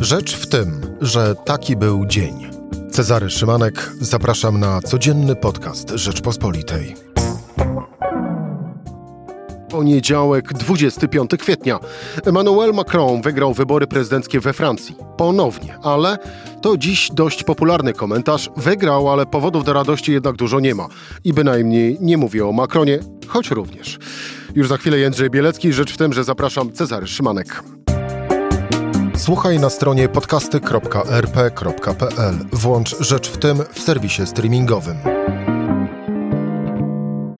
Rzecz w tym, że taki był dzień. Cezary Szymanek, zapraszam na codzienny podcast Rzeczpospolitej. Poniedziałek, 25 kwietnia. Emmanuel Macron wygrał wybory prezydenckie we Francji. Ponownie, ale to dziś dość popularny komentarz. Wygrał, ale powodów do radości jednak dużo nie ma. I bynajmniej nie mówię o Macronie, choć również. Już za chwilę Jędrzej Bielecki. Rzecz w tym, że zapraszam Cezary Szymanek. Słuchaj na stronie podcasty.rp.pl. Włącz Rzecz w tym w serwisie streamingowym.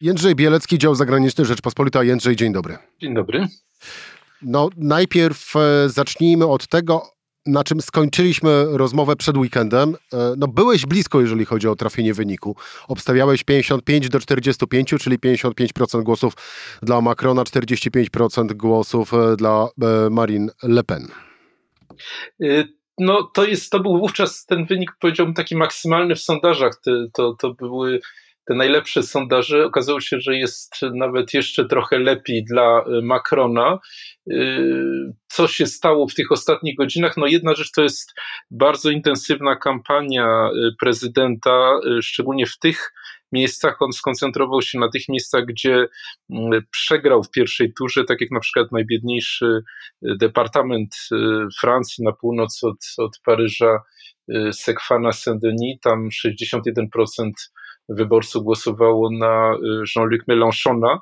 Jędrzej Bielecki, dział zagraniczny Rzeczpospolita. Jędrzej, dzień dobry. Dzień dobry. No, najpierw e, zacznijmy od tego, na czym skończyliśmy rozmowę przed weekendem. E, no, byłeś blisko, jeżeli chodzi o trafienie wyniku. Obstawiałeś 55 do 45, czyli 55% głosów dla Macrona, 45% głosów e, dla Marine Le Pen. Y, no, to, jest, to był wówczas ten wynik, powiedziałbym, taki maksymalny w sondażach. To, to, były te najlepsze sondaże. Okazało się, że jest nawet jeszcze trochę lepiej dla y, Macrona. Y, co się stało w tych ostatnich godzinach? No, jedna rzecz to jest bardzo intensywna kampania prezydenta, szczególnie w tych miejscach. On skoncentrował się na tych miejscach, gdzie mm, przegrał w pierwszej turze, tak jak na przykład najbiedniejszy y, departament y, Francji na północ od, od Paryża, y, Sekwana Saint-Denis, tam 61% wyborców głosowało na Jean-Luc Mélenchona.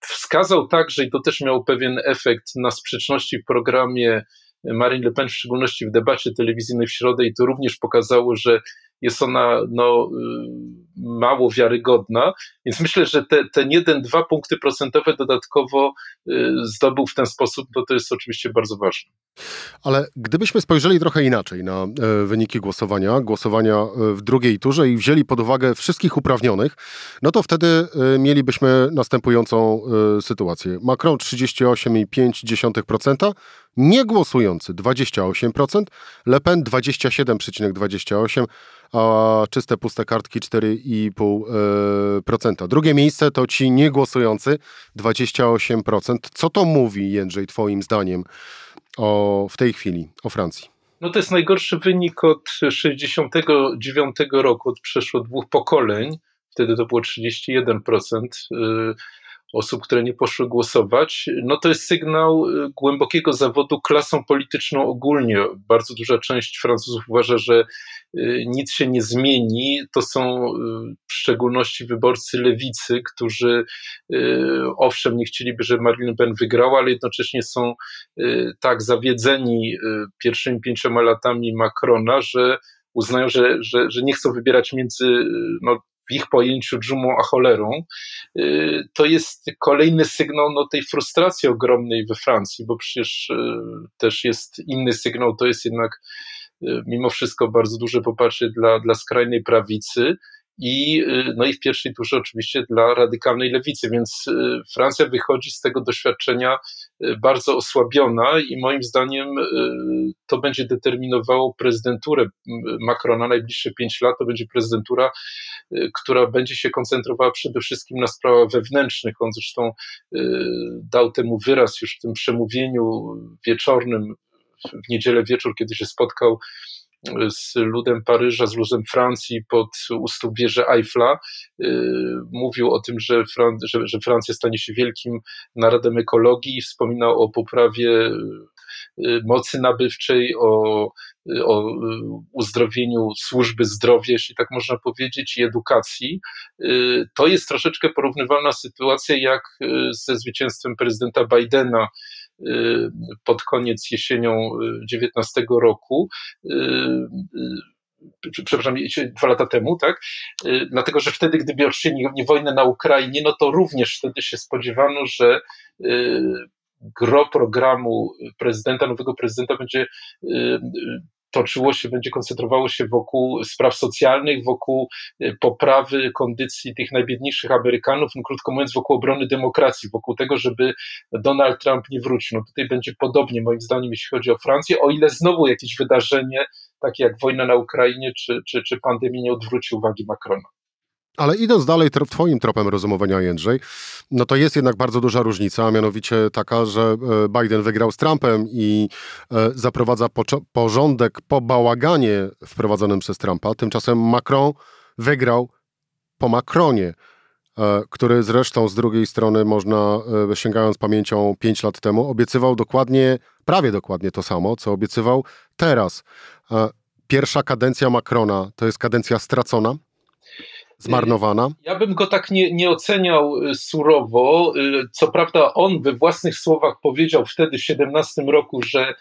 Wskazał także, i to też miało pewien efekt na sprzeczności w programie Marine Le Pen, w szczególności w debacie telewizyjnej w środę, i to również pokazało, że jest ona no, y, mało wiarygodna, więc myślę, że te, ten jeden, dwa punkty procentowe dodatkowo y, zdobył w ten sposób, bo to jest oczywiście bardzo ważne. Ale gdybyśmy spojrzeli trochę inaczej na e, wyniki głosowania, głosowania e, w drugiej turze i wzięli pod uwagę wszystkich uprawnionych, no to wtedy e, mielibyśmy następującą sytuację. Macron 38,5%, niegłosujący 28%, Le Pen 27,28%, a czyste puste kartki 4,5%. Drugie miejsce to ci niegłosujący 28%. Co to mówi, Jędrzej, twoim zdaniem o, w tej chwili o Francji? No to jest najgorszy wynik od 69 roku, od przeszło dwóch pokoleń. Wtedy to było 31% osób, które nie poszły głosować, no to jest sygnał y, głębokiego zawodu klasą polityczną ogólnie. Bardzo duża część Francuzów uważa, że y, nic się nie zmieni. To są y, w szczególności wyborcy lewicy, którzy owszem nie chcieliby, żeby Marine Le Pen wygrała, ale jednocześnie są tak zawiedzeni pierwszymi pięcioma latami Macrona, że uznają, że, że, że nie chcą wybierać między no, ich pojęciu dżumą a cholerą, y, to jest kolejny sygnał no, tej frustracji ogromnej we Francji, bo przecież y, też jest inny sygnał, to jest jednak y, mimo wszystko bardzo duże poparcie dla, dla skrajnej prawicy i, no i w pierwszej turze oczywiście dla radykalnej lewicy, więc Francja wychodzi z tego doświadczenia bardzo osłabiona i moim zdaniem to będzie determinowało prezydenturę Macrona najbliższe pięć lat. To będzie prezydentura, która będzie się koncentrowała przede wszystkim na sprawach wewnętrznych. On zresztą dał temu wyraz już w tym przemówieniu wieczornym w niedzielę wieczór, kiedy się spotkał z ludem Paryża, z ludem Francji pod u wieży Eiffla. Y, mówił o tym, że, Fran że, że Francja stanie się wielkim narodem ekologii, wspominał o poprawie y, mocy nabywczej, o, o uzdrowieniu służby zdrowia, jeśli tak można powiedzieć, i edukacji. Y, to jest troszeczkę porównywalna sytuacja jak ze zwycięstwem prezydenta Bidena Y, pod koniec jesienią 19 y, roku y, przepraszam, dwa lata temu, tak? Dlatego, że wtedy, gdyby odcięli wojnę na Ukrainie, no to również wtedy się spodziewano, że gro programu prezydenta, nowego prezydenta będzie toczyło się, będzie koncentrowało się wokół spraw socjalnych, wokół y, poprawy kondycji tych najbiedniejszych Amerykanów, no krótko mówiąc, wokół obrony demokracji, wokół tego, żeby Donald Trump nie wrócił. No tutaj będzie podobnie, moim zdaniem, jeśli chodzi o Francję, o ile znowu jakieś wydarzenie, takie jak wojna na Ukrainie czy, czy, czy pandemia, nie odwróci uwagi Macrona. Ale idąc dalej twoim tropem rozumowania, Jędrzej, no to jest jednak bardzo duża różnica, a mianowicie taka, że e, Biden wygrał z Trumpem i e, zaprowadza porządek po bałaganie wprowadzonym przez Trumpa. Tymczasem Macron wygrał po Macronie, e, który zresztą z drugiej strony można, sięgając pamięcią 5 lat temu, obiecywał dokładnie, prawie dokładnie to samo, co obiecywał teraz. Pierwsza kadencja Macrona to jest kadencja stracona? Zmarnowana? Ja bym go tak nie, nie oceniał y, surowo. Y, co prawda, on we własnych słowach powiedział wtedy w 17 roku, że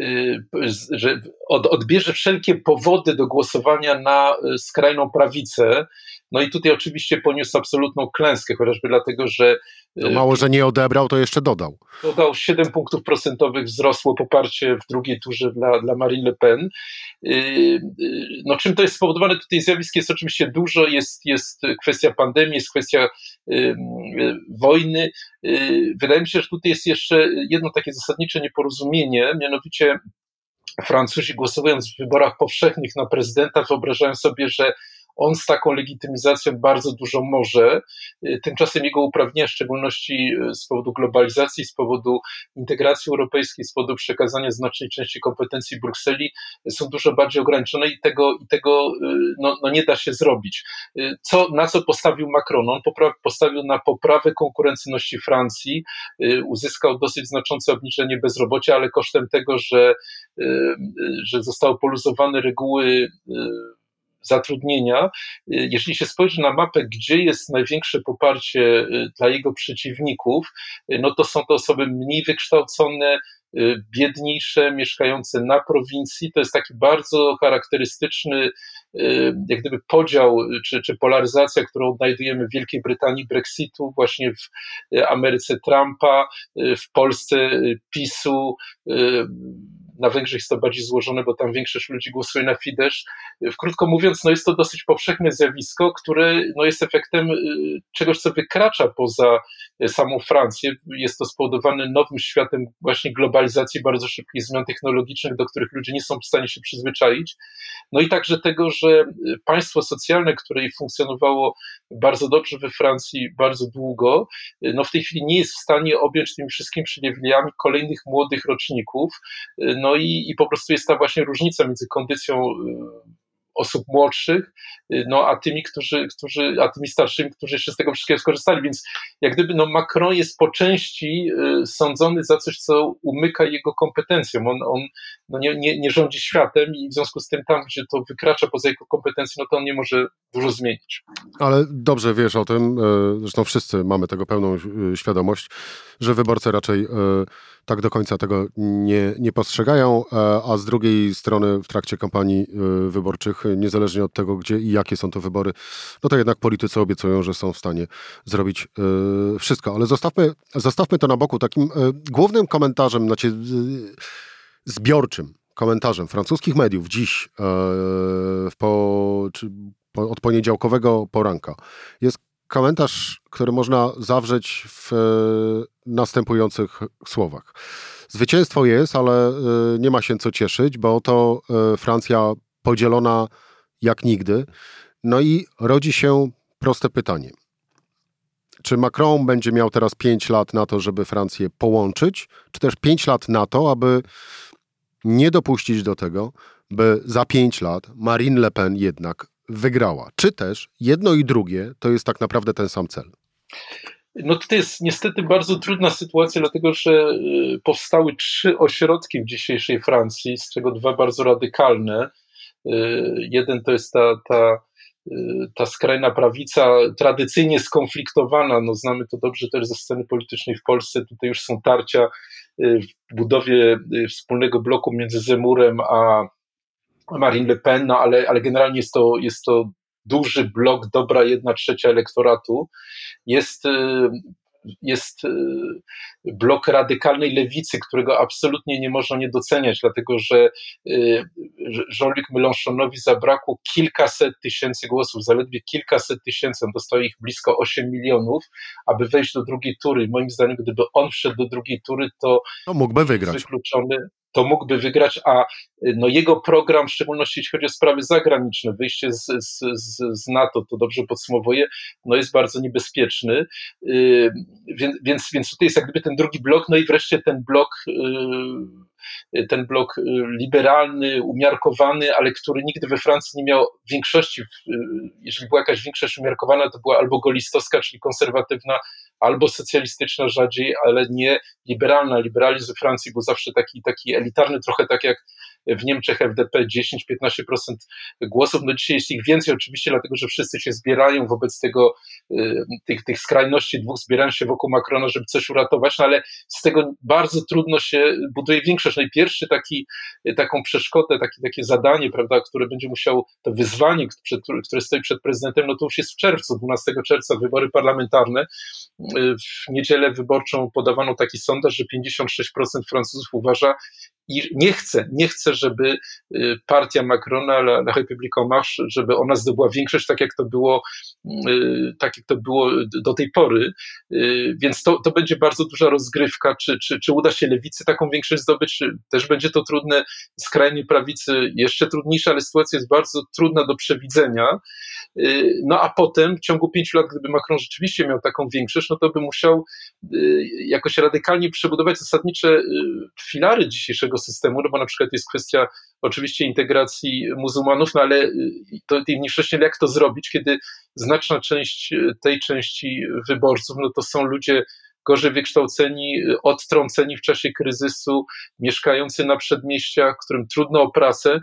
y, że odbierze wszelkie powody do głosowania na skrajną prawicę. No i tutaj oczywiście poniósł absolutną klęskę, chociażby dlatego, że no mało, że nie odebrał, to jeszcze dodał. Dodał 7 punktów procentowych, wzrosło poparcie w drugiej turze dla, dla Marine Le Pen. Yy, yy, no czym to jest spowodowane? Tutaj zjawisk jest oczywiście dużo, jest, jest kwestia pandemii, jest kwestia wojny. Wydaje mi się, że tutaj jest jeszcze jedno takie zasadnicze nieporozumienie, mianowicie Francuzi głosowując w wyborach powszechnych na prezydenta wyobrażają sobie, że on z taką legitymizacją bardzo dużo może. Y, tymczasem jego uprawnienia, w szczególności y, z powodu globalizacji, z powodu integracji europejskiej, z powodu przekazania znacznej części kompetencji Brukseli, są dużo bardziej ograniczone i tego, i tego y, no, no nie da się zrobić. Co, na co postawił Macron? On postawił na poprawę konkurencyjności Francji, uzyskał dosyć znaczące obniżenie bezrobocia, ale kosztem tego, że, że zostały poluzowane reguły zatrudnienia. Y, Jeśli się spojrzy na mapę, gdzie jest największe poparcie y, dla jego przeciwników, y, no to są to osoby mniej wykształcone, biedniejsze, mieszkające na prowincji. To jest taki bardzo charakterystyczny, jak gdyby podział czy, czy polaryzacja, którą odnajdujemy w Wielkiej Brytanii Brexitu, właśnie w Ameryce Trumpa, w Polsce PiSu na Węgrzech jest to bardziej złożone, bo tam większość ludzi głosuje na Fidesz. Krótko mówiąc, no jest to dosyć powszechne zjawisko, które no jest efektem y, czegoś, co wykracza poza y, samą Francję. Jest to spowodowane nowym światem właśnie globalizacji, bardzo szybkich zmian technologicznych, do których ludzie nie są w stanie się przyzwyczaić. No i także tego, że y, państwo socjalne, które funkcjonowało bardzo dobrze we Francji bardzo długo, no w tej chwili nie jest w stanie objąć tymi wszystkimi przywilejami kolejnych młodych roczników. No i, i po prostu jest ta właśnie różnica między kondycją y, osób młodszych, y, no a tymi, którzy, którzy, a tymi starszymi, którzy jeszcze z tego wszystkiego skorzystali. Więc jak gdyby no, Macron jest po części y, sądzony za coś, co umyka jego kompetencjom. On, on no, nie, nie, nie rządzi światem i w związku z tym tam, gdzie to wykracza poza jego kompetencje, no to on nie może dużo zmienić. Ale dobrze wiesz o tym, zresztą wszyscy mamy tego pełną świadomość, że wyborcy raczej tak do końca tego nie, nie postrzegają, a z drugiej strony w trakcie kampanii wyborczych, niezależnie od tego, gdzie i jakie są to wybory, no to jednak politycy obiecują, że są w stanie zrobić wszystko. Ale zostawmy, zostawmy to na boku. Takim głównym komentarzem, znaczy zbiorczym komentarzem francuskich mediów dziś po, czy od poniedziałkowego poranka. Jest komentarz, który można zawrzeć w e, następujących słowach. Zwycięstwo jest, ale e, nie ma się co cieszyć, bo to e, Francja podzielona jak nigdy. No i rodzi się proste pytanie. Czy Macron będzie miał teraz 5 lat na to, żeby Francję połączyć, czy też 5 lat na to, aby nie dopuścić do tego, by za 5 lat Marine Le Pen jednak wygrała. Czy też jedno i drugie to jest tak naprawdę ten sam cel? No to jest niestety bardzo trudna sytuacja, dlatego że y, powstały trzy ośrodki w dzisiejszej Francji, z czego dwa bardzo radykalne. Y, jeden to jest ta, ta, y, ta skrajna prawica, tradycyjnie skonfliktowana, no znamy to dobrze też ze sceny politycznej w Polsce, tutaj już są tarcia w budowie wspólnego bloku między Zemurem a Marine Le Pen, no ale, ale generalnie jest to, jest to duży blok, dobra jedna trzecia elektoratu. Jest, y, jest y, blok radykalnej lewicy, którego absolutnie nie można nie doceniać, dlatego że y, Jean-Luc Mélenchonowi zabrakło kilkaset tysięcy głosów, zaledwie kilkaset tysięcy, on dostał ich blisko 8 milionów, aby wejść do drugiej tury. Moim zdaniem, gdyby on wszedł do drugiej tury, to no, mógłby wygrać. Wykluczony, to mógłby wygrać, a no jego program, w szczególności jeśli chodzi o sprawy zagraniczne, wyjście z, z, z, NATO, to dobrze podsumowuje, no jest bardzo niebezpieczny, więc, więc, więc tutaj jest jak gdyby ten drugi blok, no i wreszcie ten blok ten blok liberalny, umiarkowany, ale który nigdy we Francji nie miał większości. Jeżeli była jakaś większość umiarkowana, to była albo golistowska, czyli konserwatywna, albo socjalistyczna rzadziej, ale nie liberalna. Liberalizm we Francji był zawsze taki, taki elitarny, trochę tak jak w Niemczech FDP 10-15% głosów. No dzisiaj jest ich więcej oczywiście, dlatego że wszyscy się zbierają wobec tego, y, tych, tych skrajności dwóch, zbierają się wokół Macrona, żeby coś uratować, no ale z tego bardzo trudno się buduje większość. No i pierwszy taki, taką przeszkodę, taki, takie zadanie, prawda, które będzie musiał, to wyzwanie, które stoi przed prezydentem, no to już jest w czerwcu, 12 czerwca wybory parlamentarne. Y, w niedzielę wyborczą podawano taki sondaż, że 56% Francuzów uważa, i nie chce, nie chce, żeby y, partia Macrona, La, La République en Marche, żeby ona zdobyła większość, tak jak to było, y, tak jak to było do tej pory. Y, więc to, to będzie bardzo duża rozgrywka, czy, czy, czy uda się lewicy taką większość zdobyć, też będzie to trudne, skrajnej prawicy jeszcze trudniejsze, ale sytuacja jest bardzo trudna do przewidzenia. No a potem w ciągu pięciu lat, gdyby Macron rzeczywiście miał taką większość, no to by musiał jakoś radykalnie przebudować zasadnicze filary dzisiejszego systemu, no bo na przykład jest kwestia oczywiście integracji muzułmanów, no ale y, to, tej mniejszości, jak to zrobić, kiedy znaczna część y, tej części wyborców, no to są ludzie gorzej wykształceni, y, odtrąceni w czasie kryzysu, mieszkający na przedmieściach, którym trudno o pracę.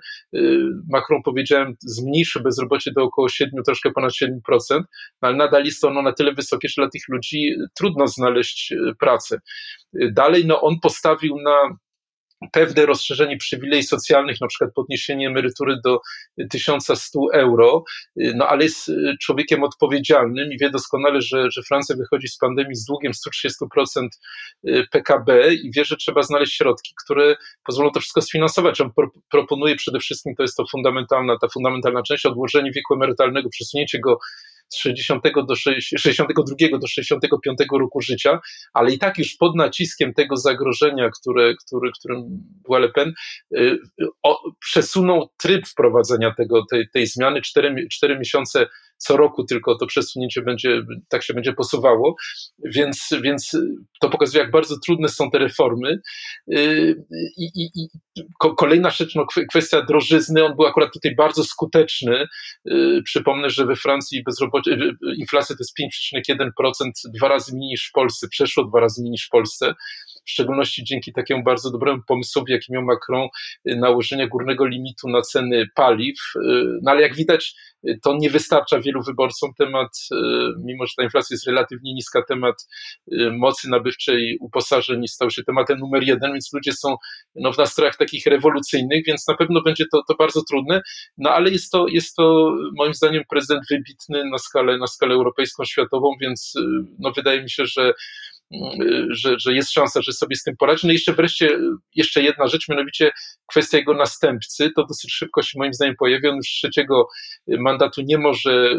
Macron, powiedziałem, zmniejszy bezrobocie do około 7, troszkę ponad 7%, no ale nadal jest ono na tyle wysokie, że dla tych ludzi trudno znaleźć pracę. Dalej, no on postawił na pewne rozszerzenie przywilei socjalnych, na przykład podniesienie emerytury do 1100 euro, no ale jest człowiekiem odpowiedzialnym i wie doskonale, że, że Francja wychodzi z pandemii z długiem 130% PKB i wie, że trzeba znaleźć środki, które pozwolą to wszystko sfinansować. On pro, proponuje przede wszystkim, to jest to fundamentalna, ta fundamentalna część, odłożenie wieku emerytalnego, przesunięcie go 60 do 62 do 65 roku życia, ale i tak już pod naciskiem tego zagrożenia, które, które, którym była Le Pen, y, przesunął tryb wprowadzenia tego, tej, tej zmiany. Cztery, cztery miesiące co roku tylko to przesunięcie będzie, tak się będzie posuwało, więc, więc to pokazuje, jak bardzo trudne są te reformy. Y, I, i, i kolejna rzecz, no, kwestia drożyzny, on był akurat tutaj bardzo skuteczny. Y, przypomnę, że we Francji bezrobocie, inflacja to jest 5,1%, dwa razy mniej niż w Polsce, przeszło dwa razy mniej niż w Polsce w szczególności dzięki takiemu bardzo dobremu pomysłowi, jaki miał Macron, nałożenia górnego limitu na ceny paliw. No ale jak widać, to nie wystarcza wielu wyborcom. Temat, mimo że ta inflacja jest relatywnie niska, temat mocy nabywczej uposażeń stał się tematem numer jeden, więc ludzie są no, w nastrojach takich rewolucyjnych, więc na pewno będzie to, to bardzo trudne, no ale jest to, jest to moim zdaniem prezydent wybitny na skalę, na skalę europejską, światową, więc no, wydaje mi się, że że, że jest szansa, że sobie z tym poradzi. No i jeszcze wreszcie, jeszcze jedna rzecz, mianowicie kwestia jego następcy, to dosyć szybko się moim zdaniem pojawi, on już trzeciego mandatu nie może y,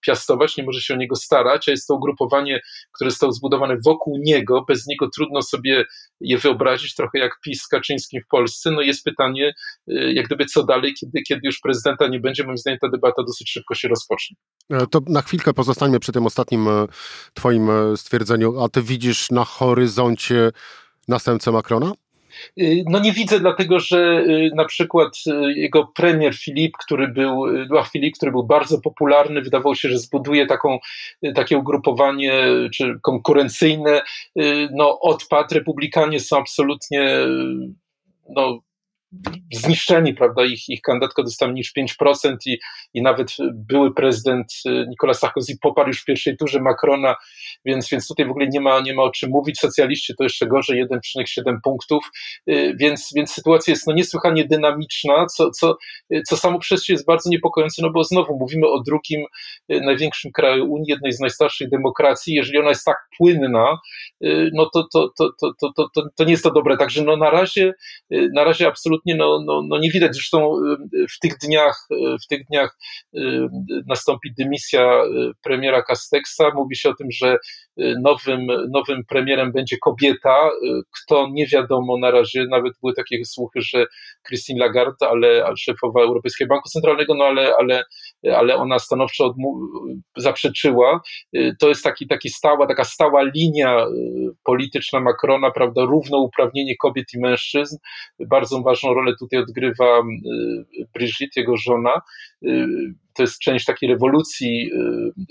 piastować, nie może się o niego starać, a jest to ugrupowanie, które zostało zbudowane wokół niego, bez niego trudno sobie je wyobrazić, trochę jak PiS z Kaczyńskim w Polsce, no jest pytanie, y, jak gdyby co dalej, kiedy, kiedy już prezydenta nie będzie, moim zdaniem ta debata dosyć szybko się rozpocznie. E, to na chwilkę pozostańmy przy tym ostatnim e, twoim e, stwierdzeniu, a ty widzisz na horyzoncie następcę Macrona? Y, no nie widzę, dlatego że y, na przykład y, jego premier Filip, który był, Edouard Filip, który był bardzo popularny, wydawało się, że zbuduje taką, takie ugrupowanie czy konkurencyjne, no odpadł, republikanie są absolutnie no, zniszczeni, prawda? Ich, ich kandydatka dostała niż 5% i, i nawet były prezydent y, Nicolas Sarkozy poparł już w pierwszej turze Macrona, więc, więc tutaj w ogóle nie ma, nie ma o czym mówić. Socjaliści to jeszcze gorzej, 1,7 punktów, y, więc, więc sytuacja jest no niesłychanie dynamiczna, co, co, y, co samo przez się jest bardzo niepokojące, no bo znowu mówimy o drugim największym kraju Unii, jednej z najstarszych demokracji. Jeżeli ona jest tak płynna, no to, to, to, to, to, to, to nie jest to dobre. Także no na razie, na razie absolutnie absolutnie no, no, no nie widać. Zresztą w tych dniach, w tych dniach nastąpi dymisja premiera Castexa. Mówi się o tym, że nowym, nowym premierem będzie kobieta. Kto nie wiadomo na razie, nawet były takie słuchy, że Christine Lagarde, ale szefowa Europejskiego Banku Centralnego, no ale, ale, ale ona stanowczo zaprzeczyła. To jest taki, taki stała, taka stała linia polityczna Macrona, prawda, równouprawnienie kobiet i mężczyzn. Bardzo ważną rolę tutaj odgrywa Brigitte, jego żona. To jest część takiej rewolucji,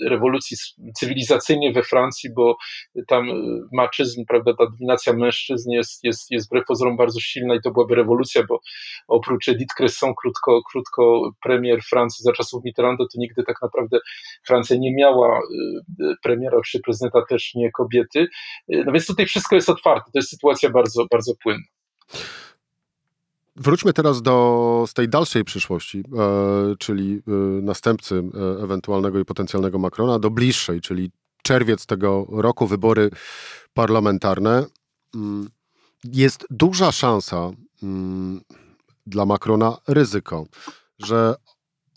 rewolucji cywilizacyjnej we Francji, bo tam maczyzn, prawda, ta dominacja mężczyzn jest, jest, jest wbrew pozorom bardzo silna i to byłaby rewolucja, bo oprócz Edith Cresson, krótko, krótko premier Francji za czasów Mitterranda, to nigdy tak naprawdę Francja nie miała premiera czy prezydenta też nie kobiety. No więc tutaj wszystko jest otwarte, to jest sytuacja bardzo, bardzo płynna. Wróćmy teraz do z tej dalszej przyszłości, e, czyli e, następcy e, ewentualnego i potencjalnego Macrona, do bliższej, czyli czerwiec tego roku, wybory parlamentarne. Mm, jest duża szansa mm, dla Macrona, ryzyko, że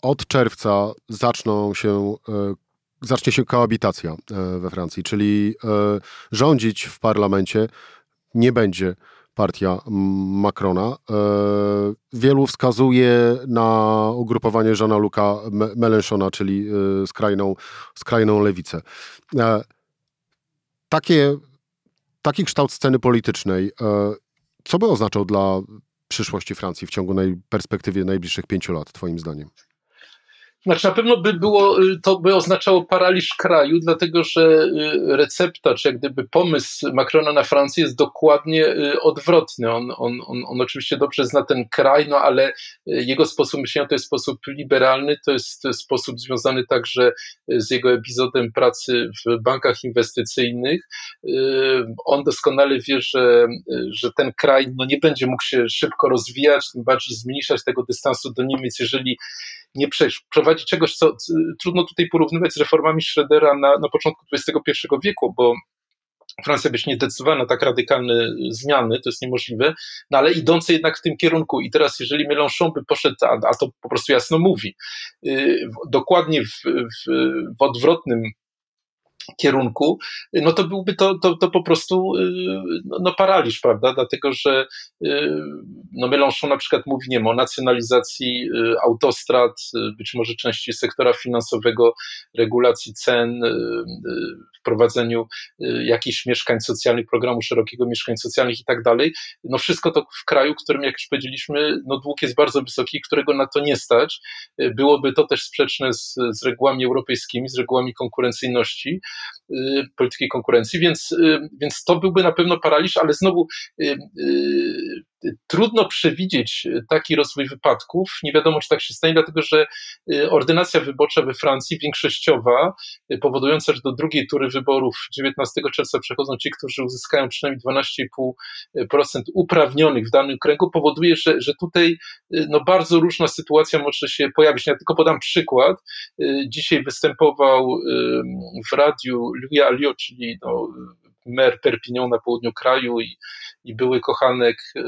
od czerwca zaczną się, zacznie się koabitacja we Francji, czyli rządzić w parlamencie nie będzie partia Macrona. E, wielu wskazuje na ugrupowanie Jeana Luca Mélenchona, czyli e, skrajną, skrajną lewicę. E, takie, taki kształt sceny politycznej, co by oznaczał dla przyszłości Francji w ciągu perspektywy najbliższych pięciu lat, Twoim zdaniem? Znaczy na pewno by było, y, to by oznaczało paraliż kraju, dlatego że y, recepta, czy jak gdyby pomysł Macrona na Francję jest dokładnie y, odwrotny. On, on, on, on oczywiście dobrze zna ten kraj, no ale jego sposób myślenia to jest sposób liberalny, to jest sposób związany także z jego epizodem pracy w bankach inwestycyjnych. On doskonale wie, że, że ten kraj no, nie będzie mógł się szybko rozwijać, tym bardziej zmniejszać tego dystansu do Niemiec, jeżeli nie przeprowadzi czegoś, co trudno tutaj porównywać z reformami Schroedera na, na początku XXI wieku, bo Francja być nie zdecydowała na tak radykalne zmiany, to jest niemożliwe, no ale idące jednak w tym kierunku. I teraz, jeżeli Mélenchon by poszedł, a, a to po prostu jasno mówi, yy, dokładnie w, w, w odwrotnym kierunku, no to byłby to, to, to po prostu y, no, no paraliż, prawda? Dlatego, że y, no Mélenchon na przykład mówi nie o nacjonalizacji y, autostrad, być może części sektora finansowego, regulacji cen, wprowadzeniu jakichś mieszkań socjalnych, programu szerokiego mieszkań socjalnych i tak dalej. No wszystko to w kraju, w którym, jak już powiedzieliśmy, no dług jest bardzo wysoki, którego na to nie stać. Byłoby to też sprzeczne z, z regułami europejskimi, z regułami konkurencyjności. Y, polityki konkurencji, więc, y, więc to byłby na pewno paraliż, ale znowu y, trudno przewidzieć taki rozwój wypadków. Nie wiadomo, czy tak się stanie, dlatego że ordynacja wyborcza we Francji, większościowa, powodująca, że do drugiej tury wyborów 19 czerwca przechodzą ci, którzy uzyskają przynajmniej 12,5% uprawnionych w danym kręgu, powoduje, że, że tutaj no, bardzo różna sytuacja może się pojawić. Ja tylko podam przykład. Dzisiaj występował w radiu Louis Alliot, czyli no, mer Perpignan na południu kraju i, i były kochanek e,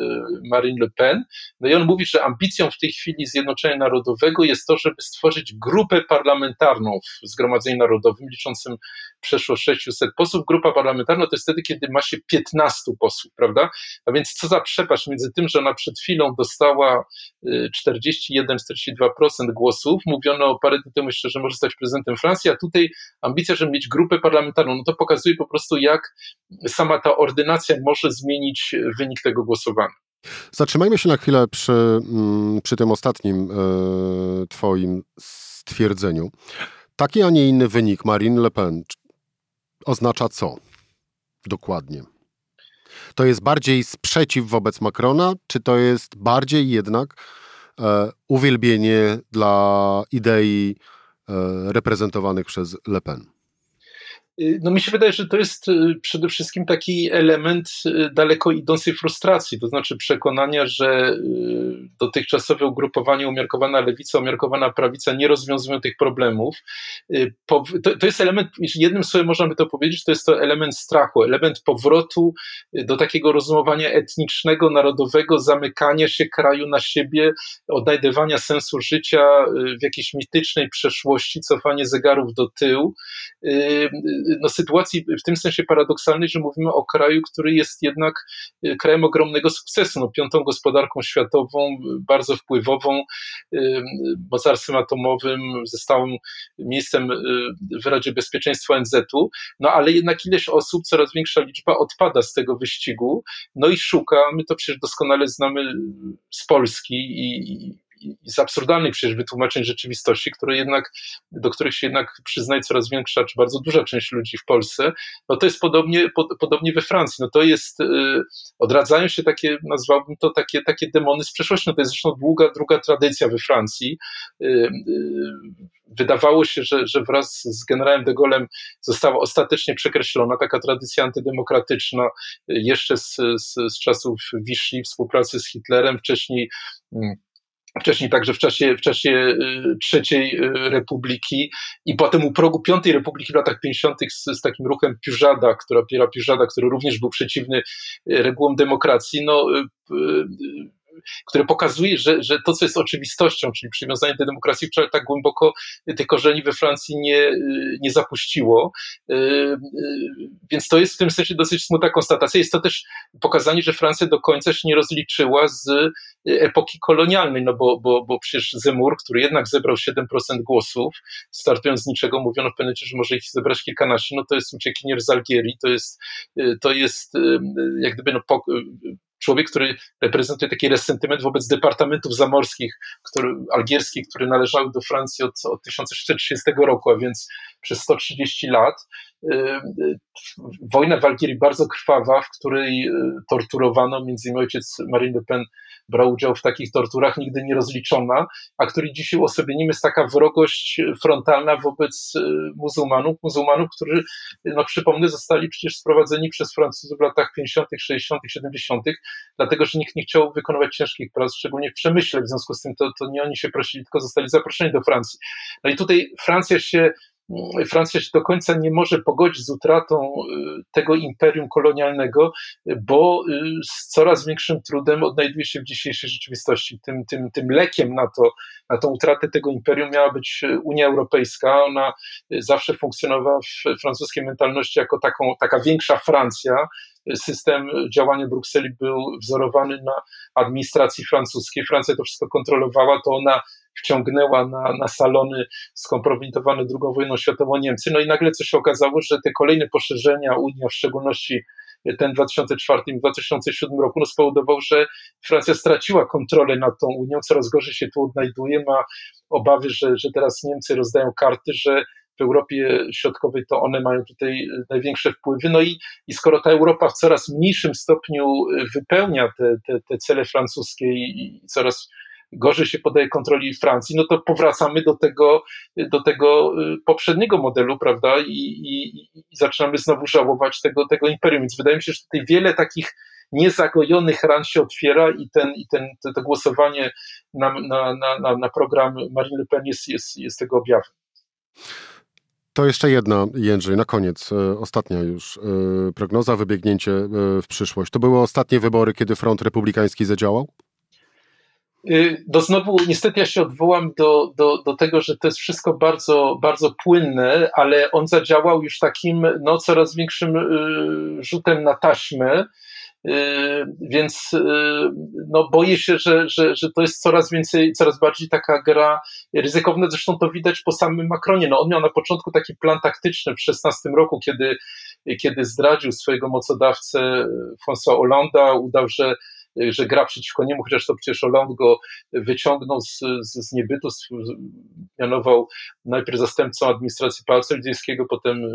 Marine Le Pen. No i on mówi, że ambicją w tej chwili Zjednoczenia Narodowego jest to, żeby stworzyć grupę parlamentarną w Zgromadzeniu Narodowym, liczącym przeszło 600 posłów. Grupa parlamentarna to jest wtedy, kiedy ma się 15 posłów, prawda? A więc co za przepaść między tym, że ona przed chwilą dostała 41-42% e, głosów, mówiono parę dni temu jeszcze, że może stać prezydentem Francji, a tutaj ambicja, żeby mieć grupę parlamentarną, no to pokazuje po prostu, jak sama ta ordynacja może zmienić wynik tego głosowania. Zatrzymajmy się na chwilę przy, mm, przy tym ostatnim e, Twoim stwierdzeniu. Taki, a nie inny wynik Marine Le Pen oznacza co dokładnie? To jest bardziej sprzeciw wobec Macrona, czy to jest bardziej jednak e, uwielbienie dla idei e, reprezentowanych przez Le Pen? Y, no mi się wydaje, że to jest y, przede wszystkim taki element y, daleko idącej frustracji, to znaczy przekonania, że dotychczasowe ugrupowanie umiarkowana lewica, umiarkowana prawica nie rozwiązują tych problemów. To, jest element, jednym słowem można by to powiedzieć, to jest to element strachu, element powrotu do takiego rozumowania etnicznego, narodowego, zamykania się kraju na siebie, odnajdywania sensu życia w jakiejś mitycznej przeszłości, cofanie zegarów do tyłu no, sytuacji w tym sensie paradoksalnej, że mówimy o kraju, który jest jednak y, krajem ogromnego sukcesu, no, piątą gospodarką światową, bardzo wpływową, mocarstwem atomowym, ze stałym miejscem y, w Radzie Bezpieczeństwa ONZ-u, no ale jednak ileś osób, coraz większa liczba odpada z tego wyścigu, no i szuka, my to przecież doskonale znamy z Polski i, z absurdalnych przecież wytłumaczeń rzeczywistości, które jednak, do których się jednak przyznaje coraz większa, czy bardzo duża część ludzi w Polsce, no to jest podobnie, pod, podobnie we Francji. No to jest, yy, odradzają się takie, nazwałbym to takie, takie demony z przeszłości. No to jest zresztą długa, druga tradycja we Francji. Yy, yy, wydawało się, że, że wraz z generałem de Gaulle'em została ostatecznie przekreślona taka tradycja antydemokratyczna jeszcze z, z, z czasów Vichy, współpracy z Hitlerem, wcześniej mm, wcześniej także w czasie, w czasie y, trzeciej y, republiki i potem u progu piątej republiki w latach 50. Z, z takim ruchem Piużada, która Piera Piużada, który również był przeciwny y, regułom demokracji, no które pokazuje, że, że to, co jest oczywistością, czyli przywiązanie do demokracji, wcale tak głęboko tych korzeni we Francji nie, nie zapuściło. E, więc to jest w tym sensie dosyć smutna konstatacja. Jest to też pokazanie, że Francja do końca się nie rozliczyła z epoki kolonialnej, no bo, bo, bo przecież Zemur, który jednak zebrał 7% głosów, startując z niczego, mówiono w pewnym momencie, że może ich zebrać kilkanaście, no to jest uciekinier z Algierii, to jest, to jest jak gdyby no, człowiek, który reprezentuje taki resentyment wobec departamentów zamorskich który, algierskich, które należały do Francji od, od 1630 roku, a więc przez 130 lat. Y, y, wojna w Algierii bardzo krwawa, w której y, torturowano, między innymi ojciec Marine Le Pen brał udział w takich torturach, nigdy nie rozliczona, a który dzisiaj uosobieniem jest taka wrogość frontalna wobec muzułmanów, muzułmanów, którzy, no przypomnę, zostali przecież sprowadzeni przez Francuzów w latach 50., 60., 70., dlatego, że nikt nie chciał wykonywać ciężkich prac, szczególnie w przemyśle, w związku z tym to, to nie oni się prosili, tylko zostali zaproszeni do Francji. No i tutaj Francja się Francja się do końca nie może pogodzić z utratą y, tego imperium kolonialnego, bo y, z coraz większym trudem odnajduje się w dzisiejszej rzeczywistości. Tym, tym, tym lekiem na, to, na tą utratę tego imperium miała być Unia Europejska. Ona zawsze funkcjonowała w francuskiej mentalności jako taką, taka większa Francja. System działania Brukseli był wzorowany na administracji francuskiej. Francja to wszystko kontrolowała, to ona wciągnęła na, na salony skompromitowane II wojną światową Niemcy. No i nagle coś się okazało, że te kolejne poszerzenia Unii, w szczególności ten w 2004 i 2007 roku no spowodował, że Francja straciła kontrolę nad tą Unią, coraz gorzej się tu odnajduje, ma obawy, że, że teraz Niemcy rozdają karty, że w Europie Środkowej to one mają tutaj największe wpływy. No i, i skoro ta Europa w coraz mniejszym stopniu wypełnia te, te, te cele francuskie i coraz gorzej się podaje kontroli Francji, no to powracamy do tego, do tego y, poprzedniego modelu, prawda, i, i, i zaczynamy znowu żałować tego, tego imperium. Więc wydaje mi się, że tutaj wiele takich niezagojonych ran się otwiera i, ten, i ten, to, to głosowanie na, na, na, na program Marine Le Pen jest, jest, jest tego objawem. To jeszcze jedna, Jędrzej, na koniec, e, ostatnia już e, prognoza, wybiegnięcie e, w przyszłość. To były ostatnie wybory, kiedy front republikański zadziałał? Y, no znowu, niestety ja się odwołam do, do, do tego, że to jest wszystko bardzo, bardzo płynne, ale on zadziałał już takim no, coraz większym y, rzutem na taśmę, y, więc no, boję się, że, że, że to jest coraz więcej, coraz bardziej taka gra ryzykowna. Zresztą to widać po samym Macronie. No, on miał na początku taki plan taktyczny w 16 roku, kiedy, kiedy zdradził swojego mocodawcę François Hollanda, udał, że że gra przeciwko niemu, chociaż to przecież Hollande go wyciągnął z, z, z niebytu, mianował najpierw zastępcą administracji Pałacu Elizejskiego, potem y,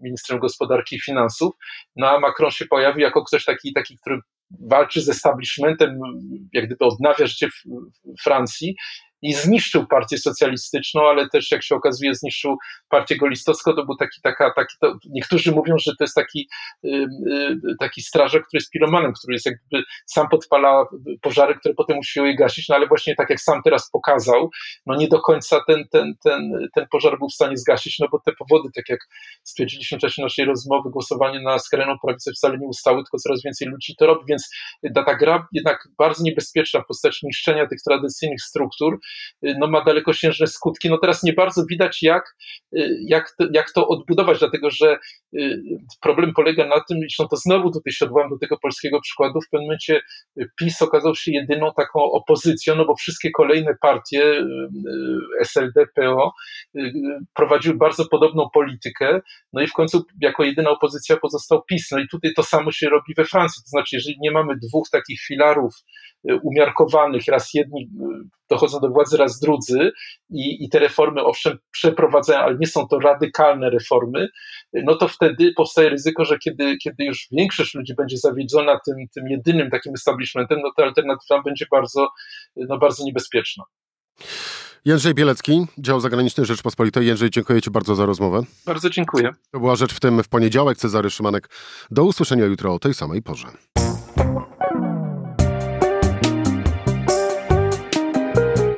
ministrem gospodarki i finansów, no a Macron się pojawił jako ktoś taki, taki który walczy z establishmentem, jak gdyby odnawia życie Francji, i zniszczył partię socjalistyczną, ale też jak się okazuje zniszczył partię golistowską, to był taki, taka, taki to, niektórzy mówią, że to jest taki, taki strażak, który jest piromanem, który jest jakby sam podpala pożary, które potem musi je gasić, no ale właśnie tak jak sam teraz pokazał, no nie do końca ten, ten, ten, ten pożar był w stanie zgasić, no bo te powody, tak jak stwierdziliśmy w czasie naszej rozmowy, głosowanie na skrajną prawicę wcale nie ustały, tylko coraz więcej ludzi to robi, więc ta gra jednak bardzo niebezpieczna w postaci niszczenia tych tradycyjnych struktur, no ma dalekosiężne skutki. No teraz nie bardzo widać, jak, jak, to, jak to odbudować, dlatego że problem polega na tym, że to znowu tutaj się odwołam do tego polskiego przykładu, w pewnym momencie PiS okazał się jedyną taką opozycją, no bo wszystkie kolejne partie, SLD, PO, prowadziły bardzo podobną politykę, no i w końcu jako jedyna opozycja pozostał PiS. No i tutaj to samo się robi we Francji, to znaczy, jeżeli nie mamy dwóch takich filarów y, umiarkowanych, raz jedni y, dochodzą do władzy, raz drudzy i, i te reformy owszem przeprowadzają, ale nie są to radykalne reformy, no to wtedy powstaje ryzyko, że kiedy, kiedy już większość ludzi będzie zawiedziona tym, tym jedynym takim establishmentem, no to alternatywa będzie bardzo, no bardzo niebezpieczna. Jędrzej Bielecki, dział zagraniczny Rzeczpospolitej. Jędrzej, dziękuję Ci bardzo za rozmowę. Bardzo dziękuję. To była Rzecz w tym w poniedziałek. Cezary Szymanek. Do usłyszenia jutro o tej samej porze.